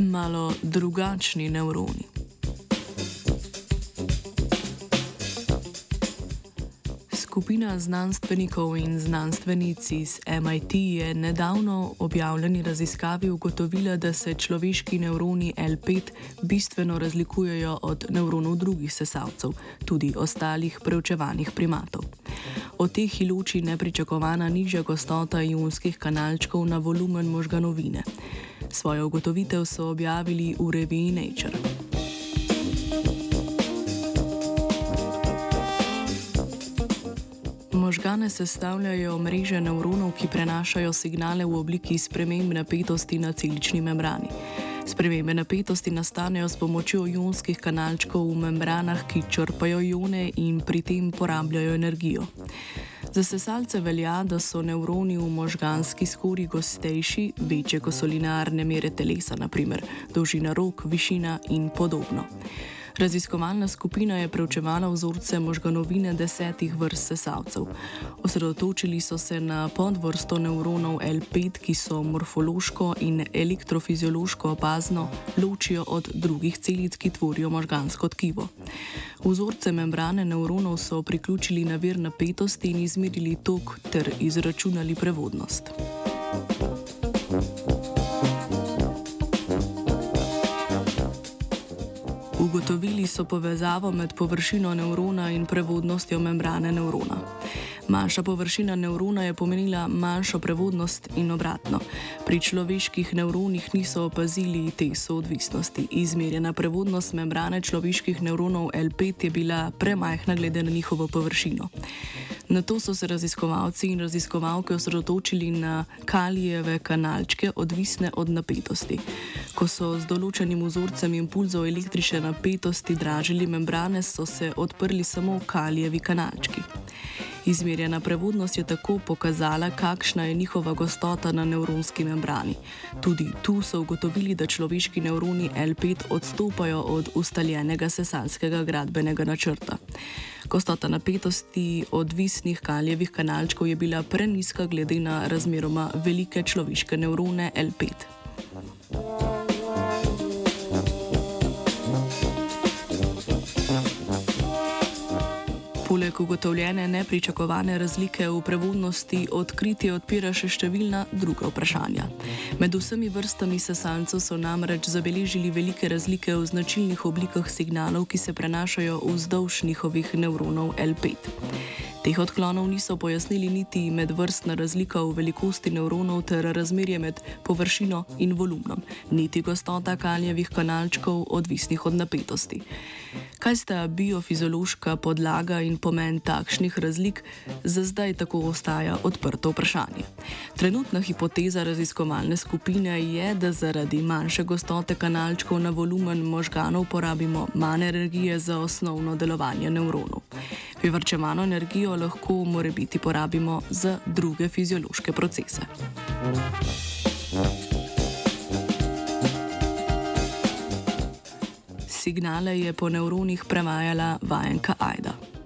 malo drugačni nevroni. Skupina znanstvenikov in znanstvenic iz MIT je nedavno objavljeni raziskavi ugotovila, da se človeški nevroni L5 bistveno razlikujejo od nevronov drugih sesalcev, tudi ostalih preučevanih primatov. Od teh iluči nepričakovana nižja gostota ionskih kanalčkov na volumen možganovine. Svojo ugotovitev so objavili v reviji Nature. Možgane sestavljajo mreže nevronov, ki prenašajo signale v obliki sprememb napetosti na celični membrani. Spremembe napetosti nastanejo s pomočjo ionskih kanalčkov v membranah, ki črpajo ione in pri tem porabljajo energijo. Za sesalce velja, da so nevroni v možganski skori gostejši, večje kot so linearne mere telesa, naprimer dolžina rok, višina in podobno. Raziskovalna skupina je preučevala vzorce možganovine desetih vrst sesalcev. Osredotočili so se na podvrsto nevronov L5, ki so morfološko in elektrofiziološko opazno ločijo od drugih celic, ki tvorijo možgansko tkivo. Vzorce membrane nevronov so priključili na vir napetosti in izmerili tok ter izračunali prevodnost. Ugotovili so povezavo med površino nevrona in prevodnostjo membrane nevrona. Manjša površina nevrona je pomenila manjšo prevodnost in obratno. Pri človeških nevronih niso opazili te soodvisnosti. Izmerjena prevodnost membrane človeških nevronov L5 je bila premajhna glede na njihovo površino. Na to so se raziskovalci in raziskovalke osredotočili na kalijeve kanalčke, odvisne od napetosti. Ko so z določenim vzorcem impulzov električne napetosti dražili membrane, so se odprli samo kalijevi kanalčki. Izmerjena prevodnost je tako pokazala, kakšna je njihova gostota na nevronski membrani. Tudi tu so ugotovili, da človeški nevroni L5 odstopajo od ustaljenega sesalskega gradbenega načrta. Gostota napetosti odvisnih kaljevih kanalčkov je bila preniska glede na razmeroma velike človeške nevrone L5. Poleg ugotovljene nepričakovane razlike v prevodnosti, odkritje odpira še številna druga vprašanja. Med vsemi vrstami sesalcev so namreč zabeležili velike razlike v značilnih oblikah signalov, ki se prenašajo vzdolž njihovih nevronov L5. Teh odklonov niso pojasnili niti medvrstna razlika v velikosti nevronov ter razmerje med površino in volumnom, niti gostota kaljevih kanalčkov, odvisnih od napetosti. Kaj sta biofiziološka podlaga in pomen takšnih razlik, za zdaj tako ostaja odprto vprašanje. Trenutna hipoteza raziskovalne skupine je, da zaradi manjše gostote kanalčkov na volumen možganov porabimo manj energije za osnovno delovanje nevronov. Privrčevano energijo lahko more biti porabimo za druge fiziološke procese. Signale je po nevronih prevajala vajenka Aida.